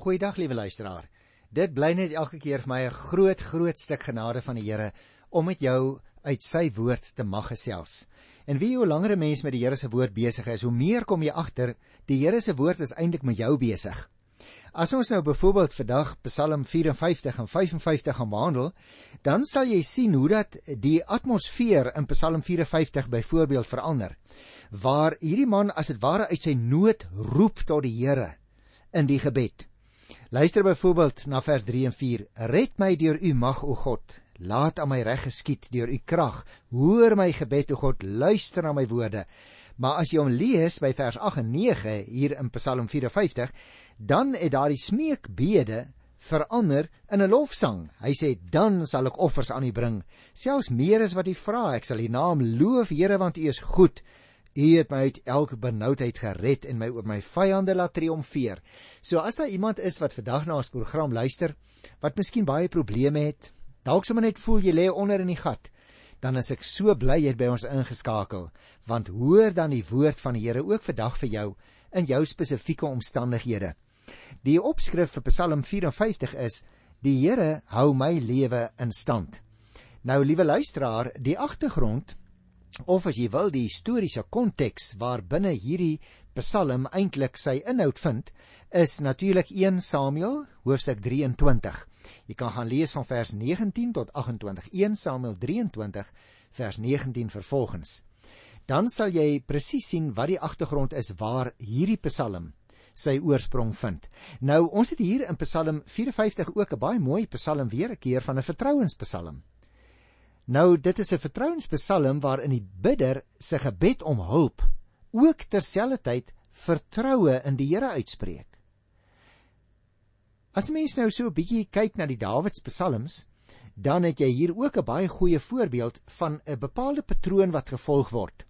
Goeiedag liewe luisteraar. Dit bly net elke keer vir my 'n groot groot stuk genade van die Here om met jou uit sy woord te mag gesels. En wie hoe langer 'n mens met die Here se woord besig is, hoe meer kom jy agter die Here se woord is eintlik met jou besig. As ons nou byvoorbeeld vandag Psalm 54 en 55 gaan behandel, dan sal jy sien hoe dat die atmosfeer in Psalm 54 byvoorbeeld verander. Waar hierdie man as dit ware uit sy nood roep tot die Here in die gebed. Luister byvoorbeeld na vers 3 en 4. Red my deur u mag o God. Laat aan my reg geskied deur u krag. Hoor my gebed o God. Luister na my woorde. Maar as jy hom lees by vers 8 en 9 hier in Psalm 54, dan het daardie smeekbede verander in 'n lofsang. Hy sê dan sal ek offers aan U bring, selfs meer as wat U vra. Ek sal U naam loof, Here, want U is goed. U het my uit elke benoudheid gered en my oor my vyande laat triomfeer. So as daar iemand is wat vandag na ons program luister wat miskien baie probleme het, dalk sommer net voel jy lê onder in die gat, dan is ek so bly jy het by ons ingeskakel, want hoor dan die woord van die Here ook vandag vir jou in jou spesifieke omstandighede. Die opskrif vir Psalm 54 is: Die Here hou my lewe in stand. Nou liewe luisteraar, die agtergrond of as jy wil die historiese konteks waarbinne hierdie Psalm eintlik sy inhoud vind, is natuurlik 1 Samuel hoofstuk 23. Jy kan gaan lees van vers 19 tot 28. 1 Samuel 23 vers 19 vervolgens. Dan sal jy presies sien wat die agtergrond is waar hierdie Psalm sy oorsprong vind. Nou ons het hier in Psalm 54 ook 'n baie mooi Psalm weer 'n keer van 'n vertrouenspsalm. Nou dit is 'n vertrouenspsalm waarin die bidder se gebed om hulp ook terselfdertyd vertroue in die Here uitspreek. As mens nou so 'n bietjie kyk na die Dawidspsalms, dan het jy hier ook 'n baie goeie voorbeeld van 'n bepaalde patroon wat gevolg word.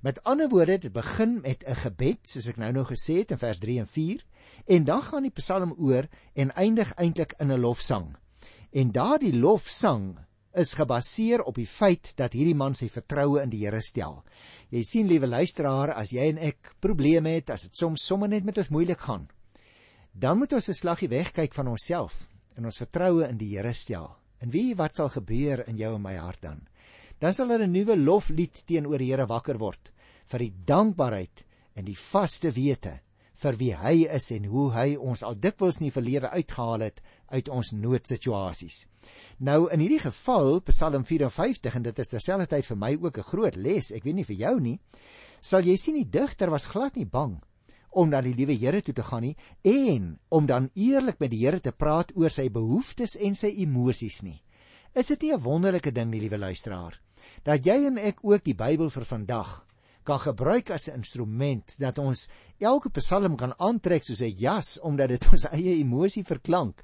Met ander woorde, dit begin met 'n gebed, soos ek nou nou gesê het in vers 3 en 4, en dan gaan die Psalm oor en eindig eintlik in 'n lofsang. En daardie lofsang is gebaseer op die feit dat hierdie man sy vertroue in die Here stel. Jy sien liewe luisteraar, as jy en ek probleme het, as dit soms sommer net met ons moeilik gaan, dan moet ons 'n slaggie wegkyk van onsself en ons vertroue in die Here stel. En wie wat sal gebeur in jou en my hart dan? Dan sal daar 'n nuwe loflied teenoor die Here wakker word vir die dankbaarheid en die vaste wete vir wie hy is en hoe hy ons al dikwels in die verlede uitgehaal het uit ons noodsituasies. Nou in hierdie geval Psalm 54 en dit is terselfdertyd vir my ook 'n groot les. Ek weet nie vir jou nie. Sal jy sien die digter was glad nie bang om na die liewe Here toe te gaan nie en om dan eerlik met die Here te praat oor sy behoeftes en sy emosies nie. Is dit nie 'n wonderlike ding liewe luisteraar, dat jy en ek ook die Bybel vir vandag kan gebruik as 'n instrument dat ons elke Psalm kan aantrek soos 'n jas omdat dit ons eie emosie verklank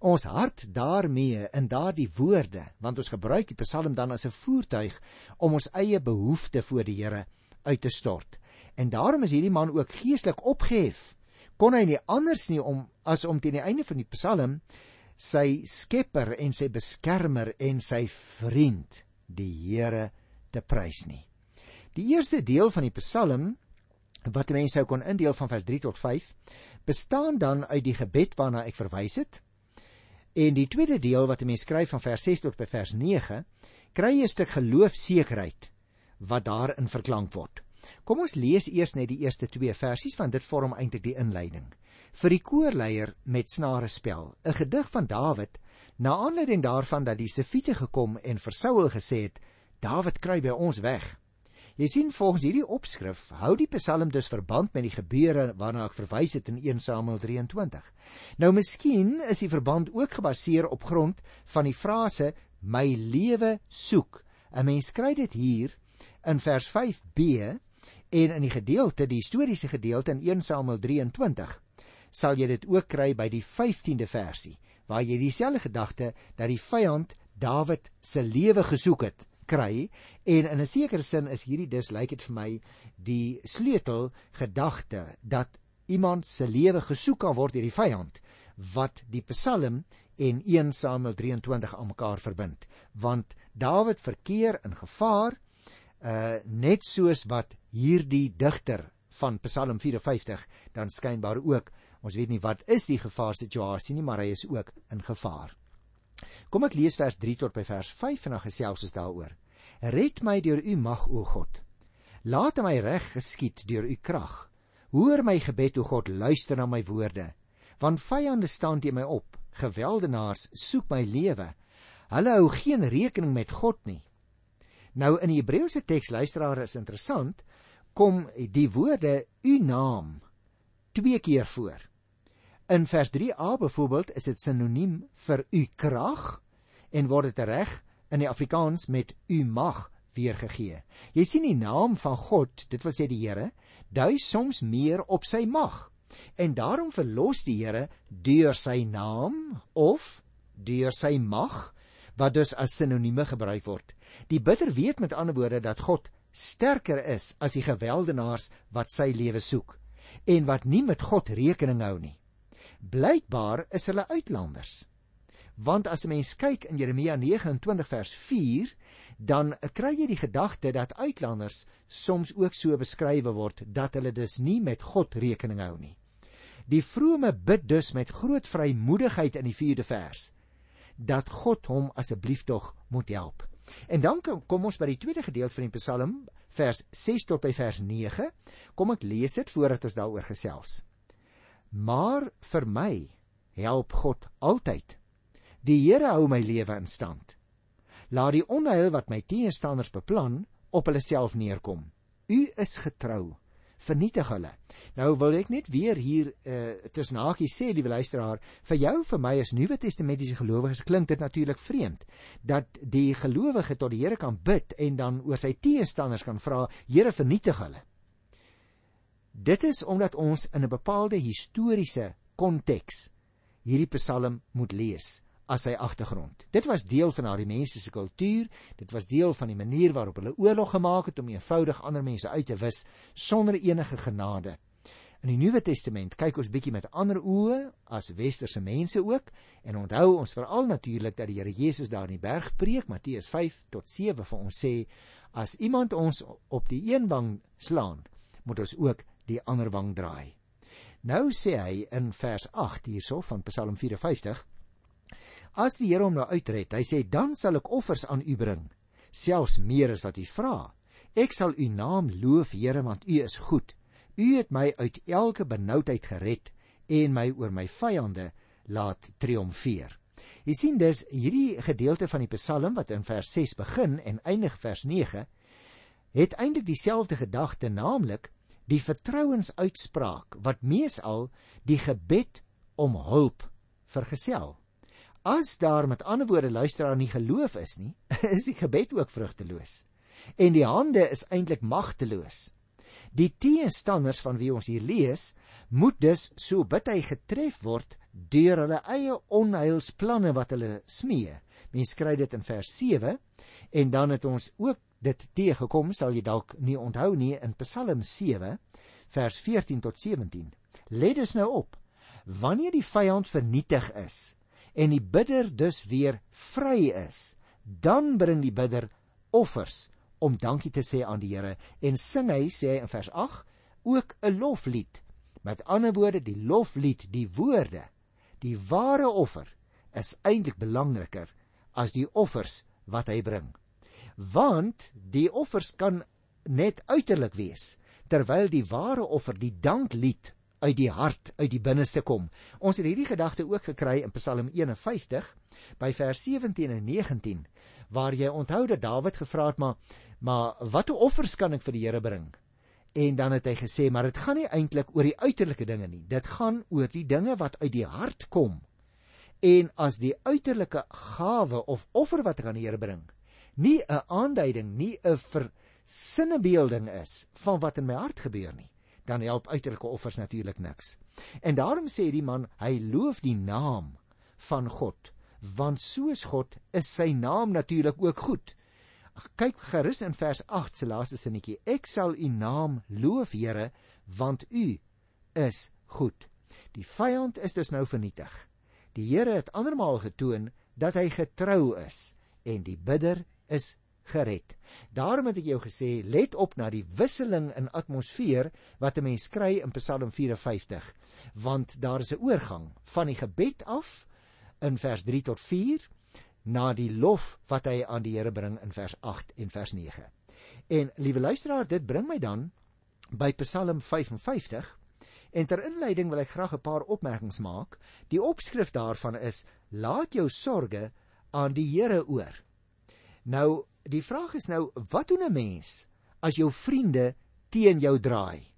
ons hart daarmee in daardie woorde want ons gebruik die Psalm dan as 'n voertuig om ons eie behoeftes voor die Here uit te stort. En daarom is hierdie man ook geestelik opgehef. Kon hy nie anders nie om as om teen die einde van die Psalm sy Skepper en sy beskermer en sy vriend die Here te prys nie. Die eerste deel van die Psalm wat mense sou kon indeel van vers 3 tot 5 bestaan dan uit die gebed waarna ek verwys het En die tweede deel wat 'n mens skryf van vers 6 tot by vers 9, kry 'n stuk geloofsekerheid wat daarin verklank word. Kom ons lees eers net die eerste 2 versies want dit vorm eintlik die inleiding. Vir die koorleier met snare spel, 'n gedig van Dawid, na aanleiding daarvan dat die Sefiete gekom en vir Saul gesê het: "Dawid kry by ons weg." Jy sien volgens hierdie opskrif hou die Psalm dus verband met die gebeure waarna ek verwys het in 1 Samuel 23. Nou miskien is die verband ook gebaseer op grond van die frase my lewe soek. 'n Mens kry dit hier in vers 5b en in die gedeelte, die historiese gedeelte in 1 Samuel 23 sal jy dit ook kry by die 15de versie waar jy dieselfde gedagte dat die vyand Dawid se lewe gesoek het kry en in 'n sekere sin is hierdie dus lyk dit vir my die sleutel gedagte dat iemand se lewe gesoek kan word deur die vyand wat die Psalm en 1 Samuel 23 aan mekaar verbind want Dawid verkeer in gevaar uh net soos wat hierdie digter van Psalm 54 dan skynbaar ook Ons weet nie wat is die gevaarsituasie nie, maar hy is ook in gevaar. Kom ek lees vers 3 tot by vers 5 en dan gesels ons daaroor. Red my deur u mag o God. Laat my reg geskied deur u krag. Hoor my gebed o God, luister na my woorde. Want vyande staan teen my op, geweldenaars soek my lewe. Hulle hou geen rekening met God nie. Nou in die Hebreëse teks luisteraar is interessant, kom die woorde u naam twee keer voor. In vers 3a byvoorbeeld is dit sinoniem vir u krag en word dit reg in die Afrikaans met u mag weergegee. Jy sien die naam van God, dit wil sê die Here, dui soms meer op sy mag. En daarom verlos die Here deur sy naam of deur sy mag wat dus as sinonieme gebruik word. Die bidder weet met ander woorde dat God sterker is as die geweldenaars wat sy lewe soek en wat nie met God rekening hou nie. Blykbaar is hulle uitlanders. Want as 'n mens kyk in Jeremia 29 vers 4, dan kry jy die gedagte dat uitlanders soms ook so beskrywe word dat hulle dus nie met God rekening hou nie. Die vrome bid dus met groot vrymoedigheid in die 4de vers dat God hom asseblief tog moet help. En dan kom ons by die tweede gedeelte van die Psalm, vers 6 tot by vers 9. Kom ek lees dit voordat ons daaroor gesels. Maar vir my help God altyd. Die Here hou my lewe in stand. Laat die onheil wat my teenstanders beplan op hulle self neerkom. U is getrou vernietig hulle. Nou wil ek net weer hier uh, tussen hakies sê, liewe luisteraar, vir jou vir my as Nuwe Testamentiese gelowiges klink dit natuurlik vreemd dat die gelowige tot die Here kan bid en dan oor sy teenstanders kan vra, Here vernietig hulle. Dit is omdat ons in 'n bepaalde historiese konteks hierdie Psalm moet lees as sy agtergrond. Dit was deel van haar mense se kultuur, dit was deel van die manier waarop hulle oorlog gemaak het om eenvoudig ander mense uit te wis sonder enige genade. In die Nuwe Testament kyk ons bietjie met ander oë as westerse mense ook en onthou ons veral natuurlik dat die Here Jesus daar in die berg preek Matteus 5 tot 7 vir ons sê as iemand ons op die een wang slaan, moet ons ook die ander wang draai. Nou sê hy in vers 8 hierso van Psalm 54 As die Here hom nou uitred, hy sê dan sal ek offers aan u bring, selfs meer as wat u vra. Ek sal u naam loof, Here, want u is goed. U het my uit elke benoudheid gered en my oor my vyande laat triomfeer. Jy sien dus hierdie gedeelte van die Psalm wat in vers 6 begin en eindig vers 9 het eintlik dieselfde gedagte naamlik die vertrouensuitspraak wat meesal die gebed om hulp vergesel. As daar met ander woorde luisteraar nie geloof is nie, is die gebed ook vrugteloos. En die hande is eintlik magteloos. Die teenstanders van wie ons hier lees, moet dus so bid hy getref word deur hulle eie onheilsplanne wat hulle smee. Mens kry dit in vers 7 en dan het ons ook dit teëgekom, sal jy dalk nie onthou nie in Psalm 7 vers 14 tot 17. Let dus nou op. Wanneer die vyand vernietig is, en die bidder dus weer vry is, dan bring die bidder offers om dankie te sê aan die Here en sing hy sê in vers 8 ook 'n loflied. Met ander woorde die loflied, die woorde, die ware offer is eintlik belangriker as die offers wat hy bring. Want die offers kan net uiterlik wees terwyl die ware offer, die danklied uit die hart, uit die binneste kom. Ons het hierdie gedagte ook gekry in Psalm 51 by vers 17 en 19 waar jy onthou dat Dawid gevra het maar maar watter offers kan ek vir die Here bring? En dan het hy gesê maar dit gaan nie eintlik oor die uiterlike dinge nie. Dit gaan oor die dinge wat uit die hart kom. En as die uiterlike gawe of offer wat ek aan die Here bring, nie 'n aanduiding, nie 'n versinnebeelding is van wat in my hart gebeur nie, dan help uiterlike offers natuurlik niks. En daarom sê die man, hy loof die naam van God, want soos God is sy naam natuurlik ook goed. Kyk gerus in vers 8 se laaste sinnetjie. Ek sal u naam loof, Here, want u is goed. Die vyand is dus nou vernietig. Die Here het andermaal getoon dat hy getrou is en die bidder is gered. Daarom het ek jou gesê, let op na die wisseling in atmosfeer wat 'n mens kry in Psalm 54, want daar is 'n oorgang van die gebed af in vers 3 tot 4 na die lof wat hy aan die Here bring in vers 8 en vers 9. En liewe luisteraar, dit bring my dan by Psalm 55 En ter inleiding wil ek graag 'n paar opmerkings maak. Die opskrif daarvan is: Laat jou sorges aan die Here oor. Nou, die vraag is nou, wat doen 'n mens as jou vriende teen jou draai?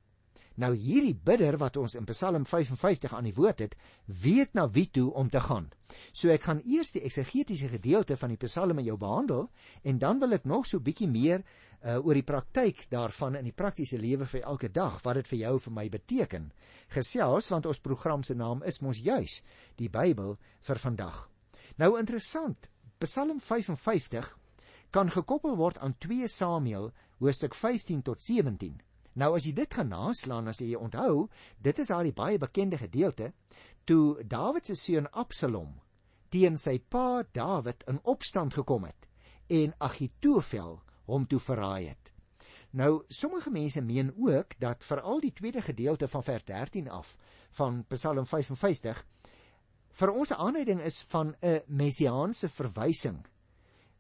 Nou hierdie bidder wat ons in Psalm 55 aan die woord het, weet na wie toe om te gaan. So ek gaan eers die eksegetiese gedeelte van die Psalm met jou behandel en dan wil ek nog so bietjie meer uh, oor die praktyk daarvan in die praktiese lewe vir elke dag, wat dit vir jou vir my beteken. Gesels want ons program se naam is mos juis die Bybel vir vandag. Nou interessant, Psalm 55 kan gekoppel word aan 2 Samuel hoofstuk 15 tot 17. Nou as jy dit gaan naslaan as jy onthou, dit is daai baie bekende gedeelte toe Dawid se seun Absalom teen sy pa Dawid in opstand gekom het en Agitofel hom toe verraai het. Nou sommige mense meen ook dat veral die tweede gedeelte van vers 13 af van Psalm 55 vir ons 'n aanleiding is van 'n messiaanse verwysing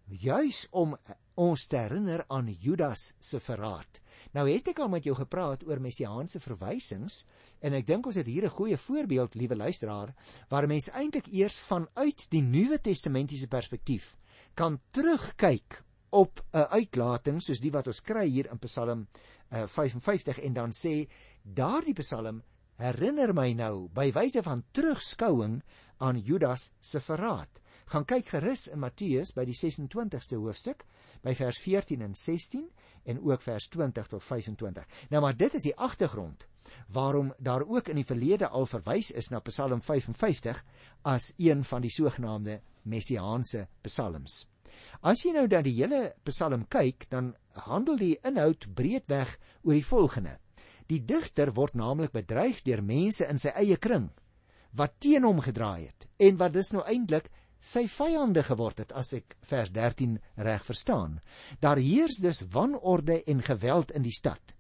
juis om ons te herinner aan Judas se verraad. Nou het ek al met jou gepraat oor messiaanse verwysings en ek dink ons het hier 'n goeie voorbeeld, liewe luisteraar, waar mense eintlik eers vanuit die Nuwe Testamentiese perspektief kan terugkyk op 'n uitlating soos die wat ons kry hier in Psalm uh, 55 en dan sê daardie Psalm herinner my nou by wyse van terugskouing aan Judas se verraad gaan kyk gerus in Matteus by die 26ste hoofstuk by vers 14 en 16 en ook vers 20 tot 25. Nou maar dit is die agtergrond waarom daar ook in die verlede al verwys is na Psalm 55 as een van die sogenaamde messiaanse psalms. As jy nou dan die hele Psalm kyk, dan handel die inhoud breedweg oor die volgende: Die digter word naamlik bedreig deur mense in sy eie kring wat teen hom gedraai het en wat dis nou eintlik sy vyande geword het as ek vers 13 reg verstaan. Daar heers dus wanorde en geweld in die stad.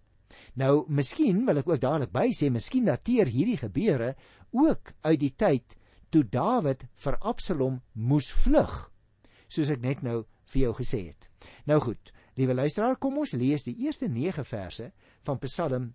Nou, miskien wil ek ook dadelik by sê, miskien dateer hierdie gebeure ook uit die tyd toe Dawid vir Absalom moes vlug, soos ek net nou vir jou gesê het. Nou goed, liewe luisteraar, kom ons lees die eerste 9 verse van Psalm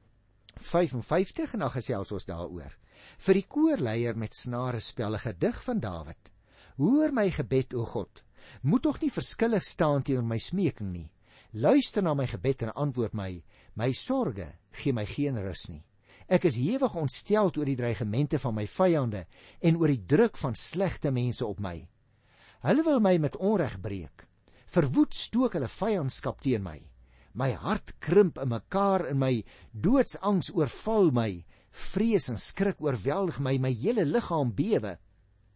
55 en dan gesels ons daaroor. Vir die koorleier met snare spelle gedig van Dawid. Hoor my gebed o God. Moet tog nie verskillig staan teenoor my smeking nie. Luister na my gebed en antwoord my. My sorges gee my geen rus nie. Ek is hewig ontstel oor die dreigemente van my vyande en oor die druk van slegte mense op my. Hulle wil my met onreg breek. Verwoed stook hulle vyandskap teen my. My hart krimp in mekaar en my doodsangs oorval my. Vrees en skrik oorweldig my, my hele liggaam bewe.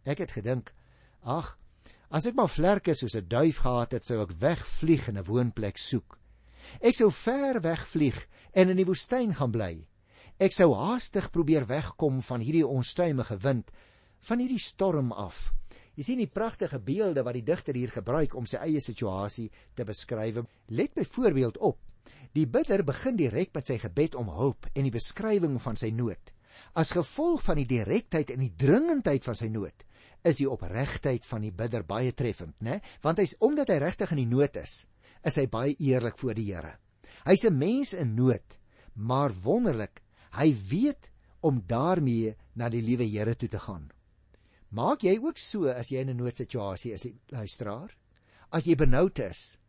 Ek het gedink, Ag, as ek maar vlerke soos 'n duif gehad het, sou ek wegvlieg en 'n woonplek soek. Ek sou ver wegvlieg en in die woestyn gaan bly. Ek sou haastig probeer wegkom van hierdie onstuimige wind, van hierdie storm af. Jy sien die pragtige beelde wat die digter hier gebruik om sy eie situasie te beskryf. Let byvoorbeeld op. Die bidder begin direk met sy gebed om hulp en die beskrywing van sy nood. As gevolg van die direktheid en die dringendheid van sy nood, is die opregtheid van die bidder baie treffend, né? Want hy's omdat hy regtig in die nood is, is hy baie eerlik voor die Here. Hy's 'n mens in nood, maar wonderlik, hy weet om daarmee na die liewe Here toe te gaan. Maak jy ook so as jy in 'n noodsituasie is, luisteraar? As jy benoud is,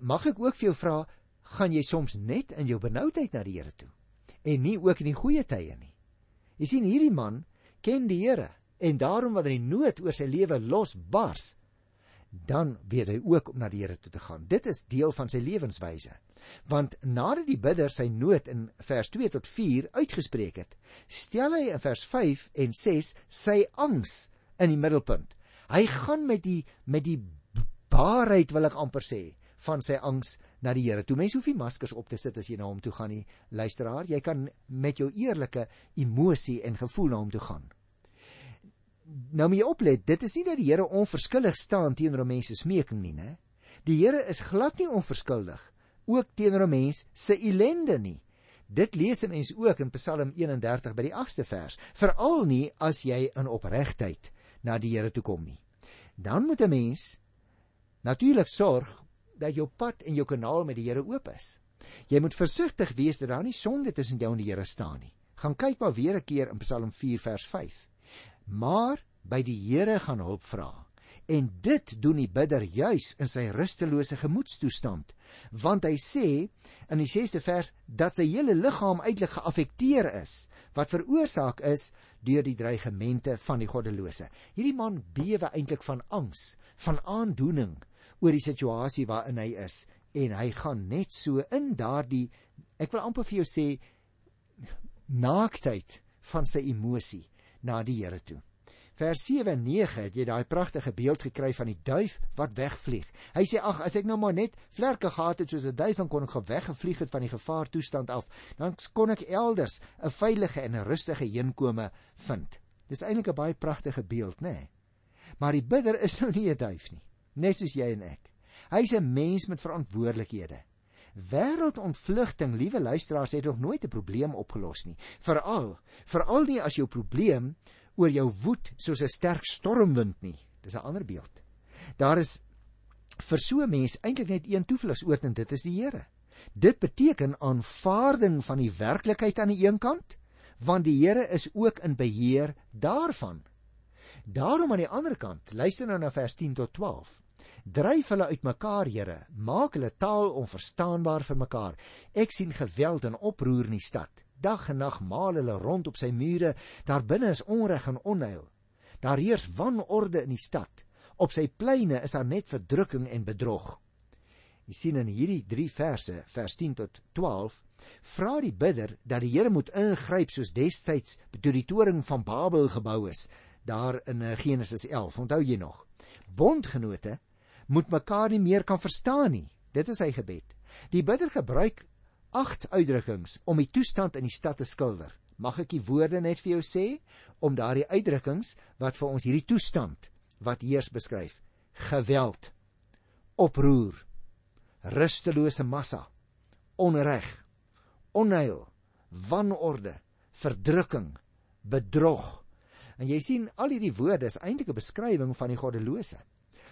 mag ek ook vir jou vra, gaan jy soms net in jou benoudheid na die Here toe en nie ook in die goeie tye nie? Jy sien hierdie man ken die Here en daarom wanneer die nood oor sy lewe losbars, dan weet hy ook om na die Here toe te gaan. Dit is deel van sy lewenswyse. Want nadat die bidder sy nood in vers 2 tot 4 uitgespreek het, stel hy in vers 5 en 6 sy angs in die middelpunt. Hy gaan met die met die baarheid wil ek amper sê van sy angs na die Here. Toe mense hoef nie maskers op te sit as jy na hom toe gaan nie. Luisteraar, jy kan met jou eerlike emosie en gevoel na hom toe gaan nou moet jy oplet, dit is nie dat die Here onverskillig staan teenoor mense smeking nie, né? Die Here is glad nie onverskuldig ook teenoor 'n mens se ellende nie. Dit lees 'n mens ook in Psalm 31 by die 8ste vers, veral nie as jy in opregtheid na die Here toe kom nie. Dan moet 'n mens natuurlik sorg dat jou pad en jou kanaal met die Here oop is. Jy moet versigtig wees dat daar nie sonde tussen jou en die Here staan nie. Gaan kyk maar weer 'n keer in Psalm 4 vers 5. Maar by die Here gaan hulp vra. En dit doen die bidder juis in sy rustelose gemoedstoestand, want hy sê in die 6ste vers dat sy hele liggaam eintlik geaffekteer is, wat veroorsaak is deur die dreigemente van die goddelose. Hierdie man bewe eintlik van angs, van aandoening oor die situasie waarin hy is en hy gaan net so in daardie ek wil amper vir jou sê naaktheid van sy emosie na die Here toe. Vers 7 en 9 het jy daai pragtige beeld gekry van die duif wat wegvlieg. Hy sê ag as ek nou maar net vlerke gehad het soos 'n duif en kon ek geweggevlieg het van die gevaar toestand af, dan kon ek elders 'n veilige en 'n rustige heenkome vind. Dis eintlik 'n baie pragtige beeld, nê? Nee? Maar die bidder is nou nie 'n duif nie, net soos jy en ek. Hy's 'n mens met verantwoordelikhede. Wêreldontvlugting, liewe luisteraars, het nog nooit 'n probleem opgelos nie. Veral, veral nie as jou probleem oor jou woed soos 'n sterk stormwind nie. Dis 'n ander beeld. Daar is vir so 'n mens eintlik net een toevlugsoord en dit is die Here. Dit beteken aanvaarding van die werklikheid aan die een kant, want die Here is ook in beheer daarvan. Daarom aan die ander kant, luister nou na vers 10 tot 12. Dryf hulle uitmekaar, Here, maak hulle taal onverstaanbaar vir mekaar. Ek sien geweld en oproer in die stad. Dag en nag maal hulle rond op sy mure. Daar binne is onreg en onheil. Daar heers wanorde in die stad. Op sy pleine is daar net verdrukking en bedrog. Jy sien in hierdie 3 verse, vers 10 tot 12, vra die bidder dat die Here moet ingryp soos destyds toe die toring van Babel gebou is, daar in eh, Genesis 11. Onthou jy nog? Bondgenote moet mekaar nie meer kan verstaan nie. Dit is sy gebed. Die bidder gebruik agt uitdrukkings om die toestand in die stad te skilder. Mag ek die woorde net vir jou sê om daardie uitdrukkings wat vir ons hierdie toestand wat heers beskryf. Geweld, oproer, rustelose massa, onreg, onheil, wanorde, verdrukking, bedrog. En jy sien al hierdie woorde is eintlik 'n beskrywing van die goddelose.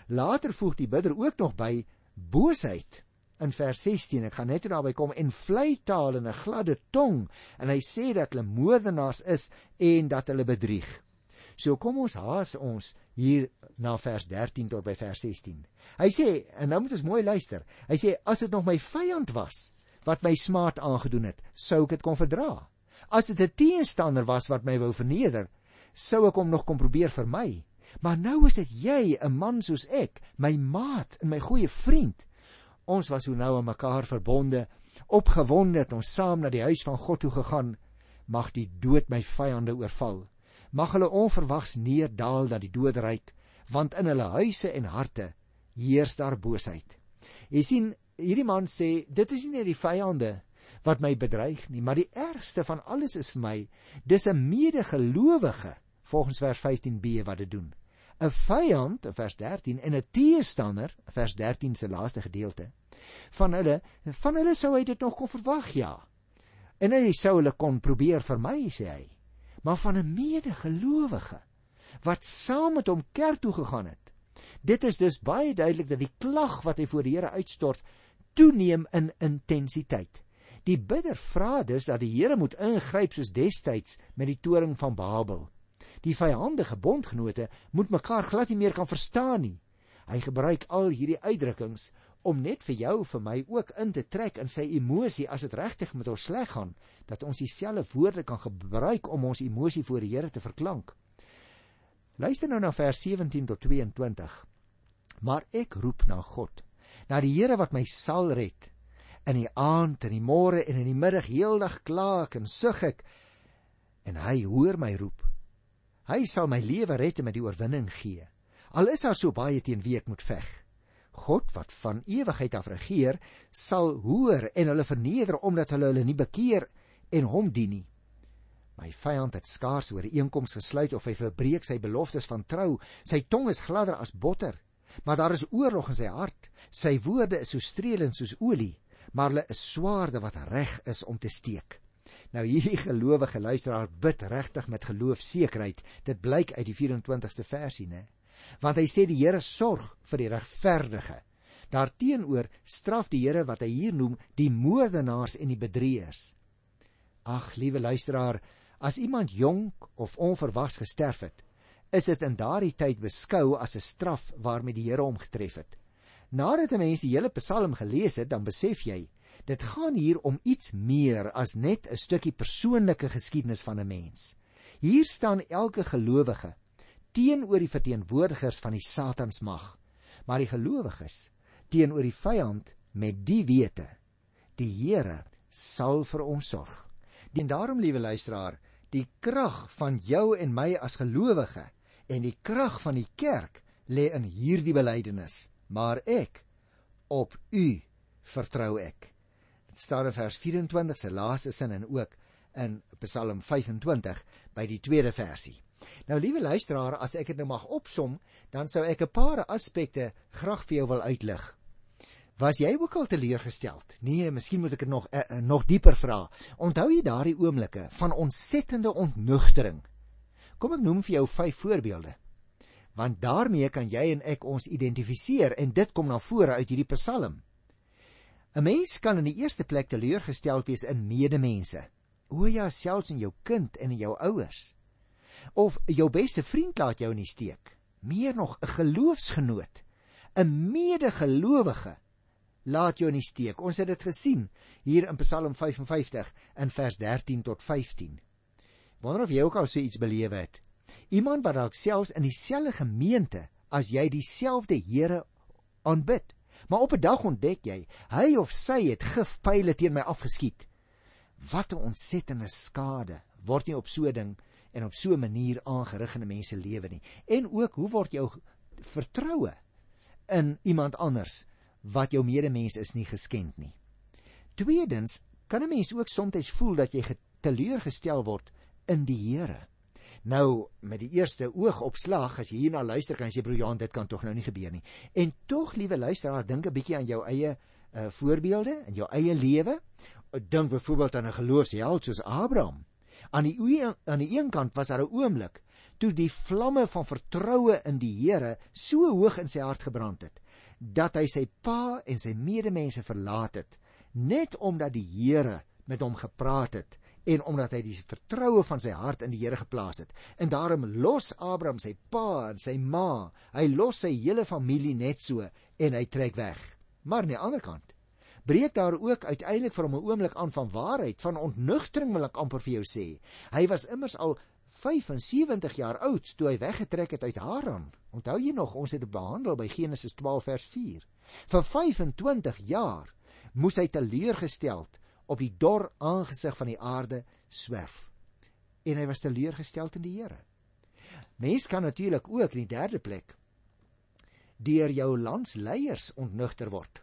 Later voeg die bidder ook nog by boosheid in vers 16. Ek gaan net daarby kom en vleitaal en 'n gladde tong en hy sê dat hulle moordenaars is en dat hulle bedrieg. So kom ons haas ons hier na vers 13 tot by vers 16. Hy sê en nou moet ons mooi luister. Hy sê as dit nog my vyand was wat my smaad aangedoen het, sou ek dit kon verdra. As dit 'n teenstander was wat my wou verneder, sou ek hom nog kon probeer vermy. Maar nou is dit jy, 'n man soos ek, my maat en my goeie vriend. Ons was hoe nou aan mekaar verbonde, opgewonde het ons saam na die huis van God toe gegaan. Mag die dood my vyande oorval. Mag hulle onverwags neerdaal dat die doodryk, want in hulle huise en harte heers daar boosheid. Jy sien, hierdie man sê, dit is nie net die vyande wat my bedreig nie, maar die ergste van alles is vir my, dis 'n medegelowige, volgens vers 15b wat dit doen. 'n vyand in vers 13 en 'n teestander vers 13 se laaste gedeelte van hulle van hulle sou hy dit nog kon verwag ja. En hy sou hulle kon probeer vermy sê hy. Maar van 'n medegelowige wat saam met hom kerk toe gegaan het. Dit is dus baie duidelik dat die klag wat hy voor die Here uitstort toeneem in intensiteit die bidder vra dus dat die Here moet ingryp soos destyds met die toring van Babel die vyandige bondgenote moet mekaar glad nie meer kan verstaan nie. Hy gebruik al hierdie uitdrukkings om net vir jou vir my ook in te trek in sy emosie as dit regtig met ons sleg gaan, dat ons dieselfde woorde kan gebruik om ons emosie voor die Here te verklank. Luister nou na vers 17 tot 22. Maar ek roep na God, na die Here wat my sal red. In die aand en die môre en in die middag heeldag kla ek en sug ek en hy hoor my roep. Hy sal my lewe red en my die oorwinning gee. Al is daar so baie teen wie ek moet veg. God wat van ewigheid af regeer, sal hoor en hulle verneder omdat hulle hulle nie bekeer en hom dien nie. My vyand het skaars oor 'n einkoms gesluit of hy verbreek sy beloftes van trou. Sy tong is gladder as botter. Maar daar is oorlog in sy hart. Sy woorde is so streelend soos olie, maar hulle is swaarde wat reg is om te steek. Nou hierdie gelowige luisteraar bid regtig met geloofsekerheid. Dit blyk uit die 24ste versie, né? Want hy sê die Here sorg vir die regverdige. Daarteenoor straf die Here wat hy hier noem die moordenaars en die bedrieërs. Ag, liewe luisteraar, as iemand jonk of onverwags gesterf het, is dit in daardie tyd beskou as 'n straf waarmee die Here hom getref het. Nadat 'n mens die hele Psalm gelees het, dan besef jy, dit gaan hier om iets meer as net 'n stukkie persoonlike geskiedenis van 'n mens. Hier staan elke gelowige teenoor die verteenwoordigers van die Satansmag, maar die gelowiges teenoor die vyand met die wete: die Here sal vir ons sorg. En daarom, liewe luisteraar, die krag van jou en my as gelowige en die krag van die kerk lê in hierdie belydenis. Maar ek op u vertrou ek. Dit staan in vers 24 se laaste sin en ook in Psalm 25 by die tweede versie. Nou liewe luisteraar, as ek dit nou mag opsom, dan sou ek 'n paar aspekte graag vir jou wil uitlig. Was jy ook al teleurgesteld? Nee, miskien moet ek dit nog uh, nog dieper vra. Onthou jy daardie oomblikke van ontsettende ontnugtering Kom ek noem vir jou vyf voorbeelde. Want daarmee kan jy en ek ons identifiseer en dit kom na vore uit hierdie Psalm. 'n Mens kan in die eerste plek teleurgestel wees in medemense. O ja, selfs in jou kind en in jou ouers. Of jou beste vriend laat jou in die steek. Meer nog 'n geloofsgenoot, 'n medegelowige laat jou in die steek. Ons het dit gesien hier in Psalm 55 in vers 13 tot 15. Wonder of jy ook al so iets beleef het. Iemand wat dalk selfs in dieselfde gemeente as jy dieselfde Here aanbid, maar op 'n dag ontdek jy, hy of sy het gifpyle teen my afgeskiet. Wat 'n ontsettende skade word nie op so 'n ding en op so 'n manier aangerig in 'n mens se lewe nie. En ook hoe word jou vertroue in iemand anders wat jou medemens is nie geskend nie. Tweedens, kan 'n mens ook soms voel dat jy teleurgestel word in die Here. Nou met die eerste oogopslag as jy hierna luister kan jy sê broer Johan dit kan tog nou nie gebeur nie. En tog liewe luisteraar dink 'n bietjie aan jou eie uh, voorbeelde in jou eie lewe. Dink byvoorbeeld aan 'n geloofsheld soos Abraham. Aan die aan die een kant was daar 'n oomblik toe die vlamme van vertroue in die Here so hoog in sy hart gebrand het dat hy sy pa en sy medemense verlaat het net omdat die Here met hom gepraat het en omdat hy die vertroue van sy hart in die Here geplaas het. En daarom los Abraham sy pa en sy ma, hy los sy hele familie net so en hy trek weg. Maar aan die ander kant breek daar ook uiteindelik vir hom 'n oomblik aan van waarheid, van ontnugtering wil ek amper vir jou sê. Hy was immers al 75 jaar oud toe hy weggetrek het uit Haran. Onthou jy nog ons het dit behandel by Genesis 12 vers 4. Vir 25 jaar moes hy teleurgesteld op die dor aangesig van die aarde swerf. En hy was teleurgestel in die Here. Mens kan natuurlik ook in die derde plek deur jou landsleiers ontnugter word.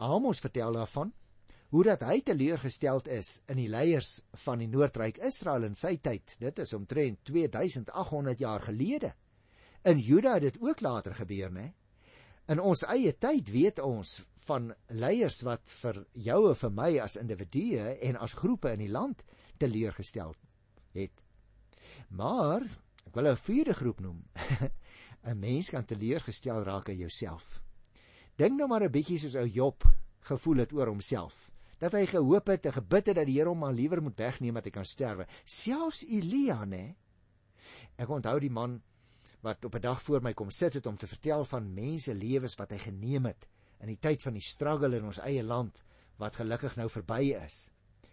Amos vertel daarvan hoe dat hy teleurgestel is in die leiers van die Noordryk Israel in sy tyd. Dit is omtrent 2800 jaar gelede. In Juda het dit ook later gebeur, né? In ons eie tyd weet ons van leiers wat vir jou en vir my as individue en as groepe in die land teleurgestel het. Maar ek wil 'n vierde groep noem. 'n Mens kan teleurgestel raak in jouself. Dink nou maar 'n bietjie soos ou Job gevoel het oor homself. Dat hy gehoop het en gebid het dat die Here hom maar liewer moet wegneem dat hy kan sterwe. Selfs Elia, né? Ek onthou die man wat op 'n dag voor my kom sit het om te vertel van mense lewens wat hy geneem het in die tyd van die struggle in ons eie land wat gelukkig nou verby is.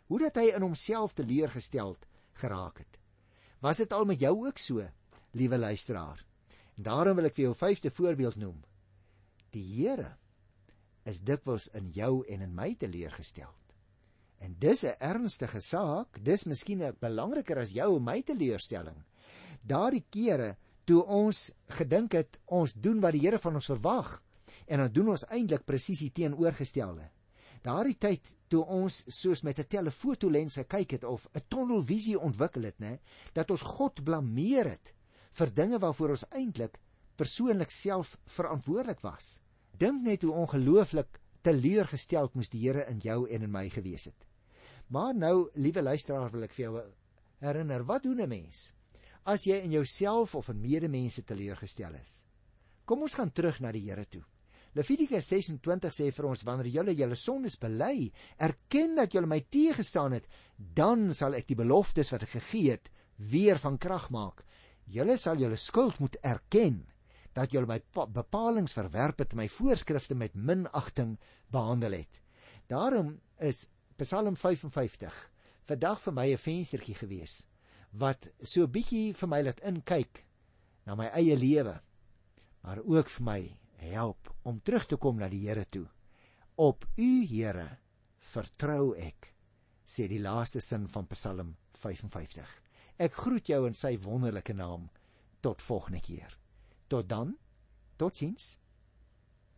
Hoe dat hy in homself teleurgesteld geraak het. Was dit al met jou ook so, liewe luisteraar? En daarom wil ek vir jou 'n vyfde voorbeeld noem. Die Here is dikwels in jou en in my teleurgestel. En dis 'n ernstige saak, dis miskien belangriker as jou en my teleurstelling. Daardie kere toe ons gedink het ons doen wat die Here van ons verwag en dan doen ons eintlik presies die teenoorgestelde. Daardie tyd toe ons soos met 'n telefotolens gekyk het of 'n tunnelvisie ontwikkel het, nê, dat ons God blameer het vir dinge waarvoor ons eintlik persoonlik self verantwoordelik was. Dink net hoe ongelooflik teleurgesteld moes die Here in jou en in my gewees het. Maar nou, liewe luisteraar, wil ek vir jou herinner, wat doen 'n mens as jy in jouself of in medemense teleurgestel is? Kom ons gaan terug na die Here toe. Levitikus 26 sê vir ons wanneer julle julle sondes bely, erken dat julle my teëgestaan het, dan sal ek die beloftes wat ek gegee het weer van krag maak. Julle sal julle skuld moet erken dat julle my bepalinge verwerp het, my voorskrifte met minagting behandel het. Daarom is Psalm 55 vandag vir my 'n venstertjie gewees wat so bietjie vir my laat inkyk na my eie lewe, maar ook vir my help om terug te kom na die Here toe. Op U Here vertrou ek, sê die laaste sin van Psalm 55. Ek groet jou in sy wonderlike naam tot volgende keer. Tot dan. Totsiens.